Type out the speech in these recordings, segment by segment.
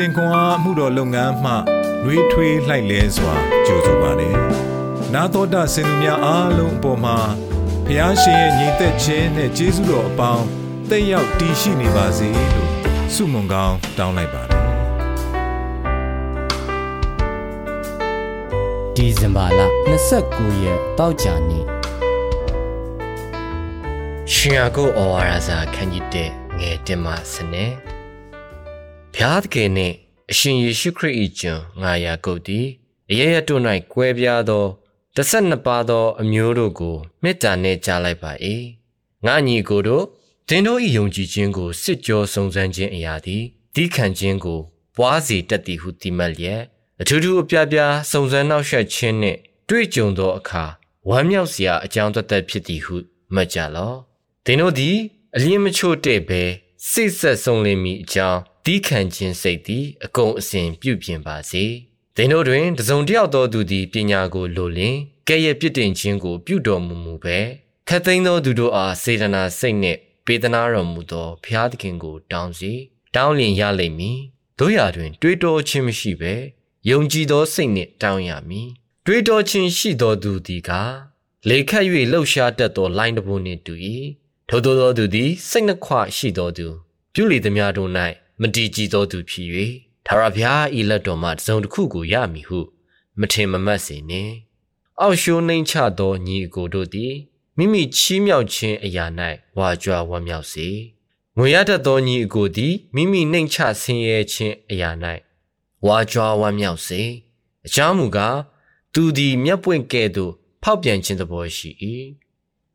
စဉ်ခွန်အားမှုတော်လုပ်ငန်းမှလွေးထွေးလိုက်လဲစွာကြိုဆိုပါတယ်။နာတော်တာစင်သူများအားလုံးအပေါ်မှာဖျားရှင်ရဲ့ညီသက်ခြင်းနဲ့ကျေးဇူးတော်အပေါင်းတက်ရောက်တည်ရှိနေပါစေလို့ဆုမွန်ကောင်းတောင်းလိုက်ပါတယ်။ဒီဇင်ဘာလ29ရက်တောက်ကြနေ့ရှင်ရကုဩဝါဒစာခန်းကြီး1ငယ်1မှ10 ဘုရားသခင်နှင့်အရှင်ယေရှုခရစ်၏ကျွန်ငါယာကုပ်သည်အရရတို့၌ကွဲပြားသော12ပါးသော အမျိုးတို့ကိုမေတ္တာနှင့်ကြားလိုက်ပါ၏ငါညီကိုတို့သင်တို့၏ယုံကြည်ခြင်းကိုစစ်ကြောစုံစမ်းခြင်းအရာသည်ဒီခံခြင်းကိုပွားစီတတ်သည်ဟုတိမှတ်လျက်အထူးထူးအပြားပြားစုံစမ်းနောက်ဆက်ခြင်းနှင့်တွေ့ကြုံသောအခါဝမ်းမြောက်စရာအကြောင်းသက်သက်ဖြစ်သည်ဟုမှတ်ကြလောသင်တို့သည်အလင်းမချို့တဲ့ဘဲစိတ်ဆက်ဆုံးလင်းမိအကြောင်း တီးခံခြင်းစိတ်သည်အကုန်အစင်ပြုပြင်ပါစေသင်တို့တွင်တစုံတစ်ယောက်သောသူသည်ပညာကိုလိုလင်ကဲ့ရဲ့ပြစ်တင်ခြင်းကို ပြုတော်မူမူပဲခတ်သိမ်းသောသူတို့အားစေတနာစိတ်နှင့်ပေးသနာတော်မူသောဖျားသခင်ကို တောင်းစီတောင်းလျင်ရလိမ့်မည်တို့ရာတွင် တွေးတောခြင်းမရှိဘဲယုံကြည်သောစိတ်နှင့်တောင်းရမည်တွေးတောခြင်းရှိသောသူသည်ကလေခတ်၍လှုပ်ရှားတတ်သောလိုင်းတဘိုးနှင့်တူ၏ထို့သောသောသူသည်စိတ်နှခွရှိသောသူပြုလေသည်များတို့၌ မတည်ကြည်သောသူဖြစ်၍ထာဝရဘုရားဤလက်တော်မှတစုံတစ်ခုကိုရမည်ဟု မထင်မမှတ်စေနှင့်အောက်ရှိုးနှိမ်ချသောညီအကိုတို့သည်မိမိချီးမြှောက်ခြင်းအရာ၌ဝါကြွားဝမ်းမြောက်စေငွေရတတ်သောညီအကိုသည်မိမိနှိမ်ချဆင်းရဲခြင်းအရာ၌ဝါကြွားဝမ်းမြောက်စေအကြောင်းမူကားသူသည်မျက်ပွင့်ကဲ့သို့ဖောက်ပြန်ခြင်းသဘောရှိ၏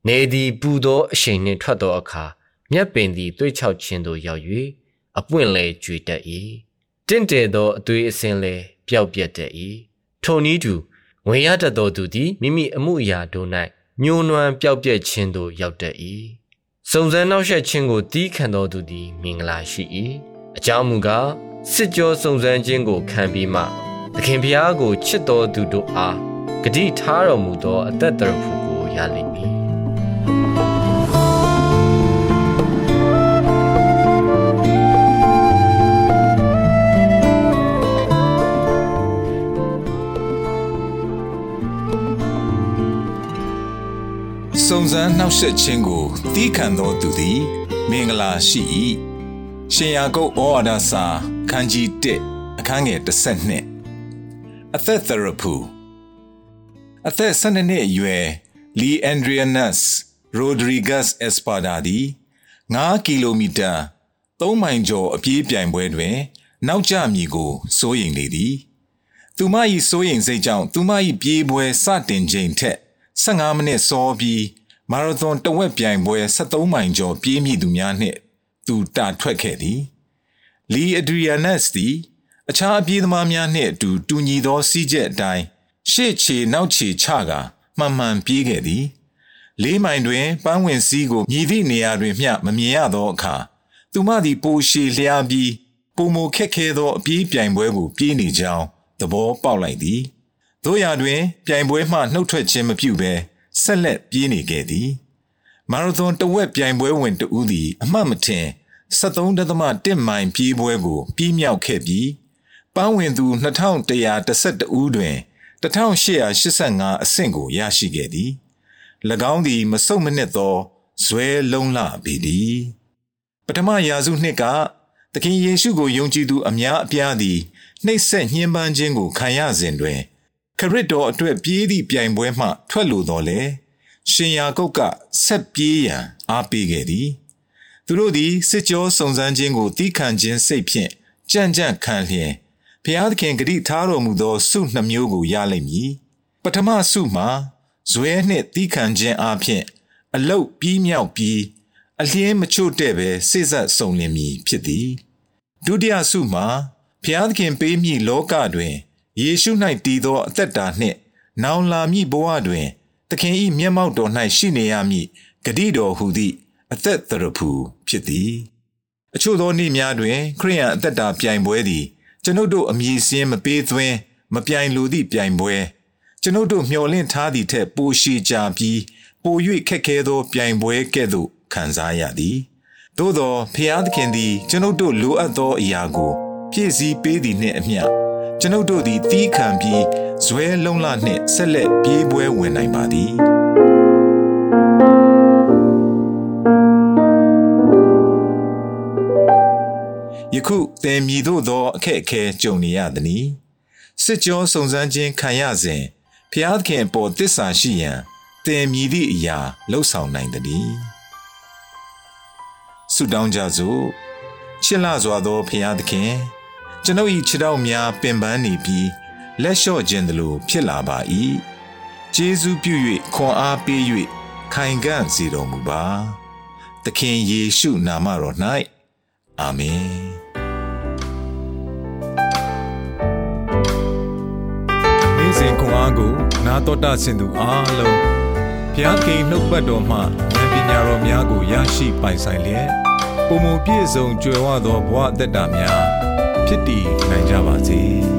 နေသည်ပူသောအရှိန်နှင့်ထွက်သောအခါမြက်ပင်သည်တွေးချောက်ခြင်းသို့ရောက်၍ အပွင့်လဲကြွေတတ်၏တင့်တယ်သောအသွေးအစင်းလဲပျောက်ပြတ်တတ်၏ထိုနည်းတူငွေရတတ်သောသူသည်မိမိအမှုအရာတို့၌ညှိုးနွမ်းပျောက်ပြက်ခြင်းသို့ရောက်တတ်၏စုံစမ်းနှောက်ယှက်ခြင်းကိုတီးခံသောသူသည်မင်္ဂလာရှိ၏အကြောင်းမူကားစစ်ကြောစုံစမ်းခြင်းကိုခံပြီးမှသခင်ဖျားကိုချစ်တော်သူတို့အားဂတိထားတော်မူသောအသက်တော်ဖူကိုရလိမ့်မည် စုံစမ်းနှောက်ယှက်ခြင်းကိုတီးခံသောသူသည် မင်္ဂလာရှိ၏ရှင်ယာကုပ်ဩဝါဒစာခန်းကြီး1အခန်းငယ်32အသက်သရဖူအသက်12နှစ်အရွယ်လီအန်ဒရီယနက်စ်ရိုဒရီဂက်စ်အက်စပါဒါဒီ9ကီလိုမီတာ3မိုင်ကျော်အပြေးပြိုင်ပွဲတွင် နောက်ကျမည်ကိုစိုးရိမ်လေသည် သူမ၏စိုးရိမ်စိတ်ကြောင့်သူမ၏ပြေးပွဲစတင်ချိန်ထက် 15မိနစ်စောပြီးမာရသွန်တဝက်ပြိုင်ပွဲ73မိုင်ကျော်ပြေးမိသူများနှင့်သူတာထွက်ခဲ့သည်လီအဒရီယာနက်စ်သည်အခြားအပြေးသမားများနှင့်အတူတူညီသောစီးချက်အတိုင်းရှေ့ခြေနောက်ခြေချကာမှန်မှန်ပြေးခဲ့သည်လေးမိုင်တွင်ပန်းဝင်စည်းကိုမြည်သည့်နေရာတွင်မျှမမြင်ရသောအခါသူမသည်ပိုရှည်လျားပြီးပုံမခက်ခဲသောအပြေးပြိုင်ပွဲကိုပြေးနေကြောင်းသဘောပေါက်လိုက်သည် တို့ရာတွင် ပြိုင်ပွဲမှနှုတ်ထွက်ခြင်းမပြုဘဲဆက်လက်ပြေးနေခဲ့သည်မာရသွန်တဝက်ပြိုင်ပွဲဝင်တဦးသည် အမှတ်မထင်73.1မိုင်ပြေးပွဲကို ပြီးမြောက်ခဲ့ပြီးပန်းဝင်သူ2112ဦးတွင်1885အဆင့်ကိုရရှိခဲ့သည်၎င်းသည်မဆုတ်မနစ်သောဇွဲလုံးလပေသည်ပထမရာစုနှစ်ကသခင်ယေရှုကိုယုံကြည်သူအများအပြားသည်နှိပ်စက်ညှဉ်းပန်းခြင်းကိုခံရစဉ်တွင် ခရစ်တော်အတွက်ပြေးသည့်ပြိုင်ပွဲမှထွက်လိုတော်လဲရှင်ယာကုတ်ကဆက်ပြေးရန်အားပေးခဲ့သည်သူတို့သည်စစ်ကြောစုံစမ်းခြင်းကိုတီးခံခြင်းစိတ်ဖြင့်ကြံ့ကြံ့ခံလျင်ဘုရားသခင်ဂရိထားတော်မူသောဆုနှမျိုးကိုရလိမ့်မည်ပထမဆုမှာဇွဲနှင့်တီးခံခြင်းအပြင်အလုတ်ပြီးမြောက်ပြီးအလျင်းမချို့တဲ့ပဲစိစက်စုံလင်မည်ဖြစ်သည်ဒုတိယဆုမှာဘုရားသခင်ပေးမည့်လောကတွင် ယေရှု၌တည်သောအသက်တာနှင့်နောင်လာမည့်ဘဝတွင် သခင်၏မျက်မှောက်တော်၌ရှိနေရမည့်ဂတိတော်ဟူသည့်အသက်သရဖူဖြစ်သည်အချို့သောနေ့များတွင် ခရိယန်အသက်တာပြိုင်ပွဲသည် ကျွန်ုပ်တို့အမည်စင်းမပေးသွင်းမပြိုင်လိုသည့်ပြိုင်ပွဲ ကျွန်ုပ်တို့မျှော်လင့်ထားသည့်ထက်ပိုရှိကြပြီးပို၍ခက်ခဲသောပြိုင်ပွဲကဲ့သို့ခံစားရသည်သို့သောဖျားသခင်သည် ကျွန်ုပ်တို့လိုအပ်သောအရာကို ပြည့်စည်ပေးသည်နှင့်အမျှ ကျွန်ုပ်တို့သည်တီးခံပြီးဇွဲလုံးလနှင့်ဆက်လက်ပြေးပွဲဝင်နိုင်ပါသည်ယခုသင်မြည်သို့သောအခက်အခဲကြုံနေရသည်။စစ်ကြောစုံစမ်းခြင်းခံရစဉ်ဖျားသခင်အပေါ်တစ္ဆာရှိရန်သင်မြည်သည့်အရာလှုပ်ဆောင်နိုင်သည်။ဆုတောင်းကြစို့ချစ်လာစွာသောဖျားသခင် ကျွန်ုပ်၏ခြေထောက်များပင်ပန်းနေပြီးလက်လျှော့ခြင်းသလိုဖြစ်လာပါ၏။ကျေးဇူးပြု၍ခွန်အားပေး၍ခိုင်ခံ့စေတော်မူပါ။သခင်ယေရှုနာမတော်၌အာမင်။နေ့စဉ်ခွန်အားကို နာတော်တာဆင်သူအားလုံးဘုရားခင်နှုတ်ပတ်တော်မှဉာဏ်ပညာတော်များကိုရရှိပိုင်ဆိုင်လျက်ပုံမပြည့်စုံကြွယ်ဝသောဘဝအသက်တာများ ဖြစ်တည်နိုင်ကြပါစေ။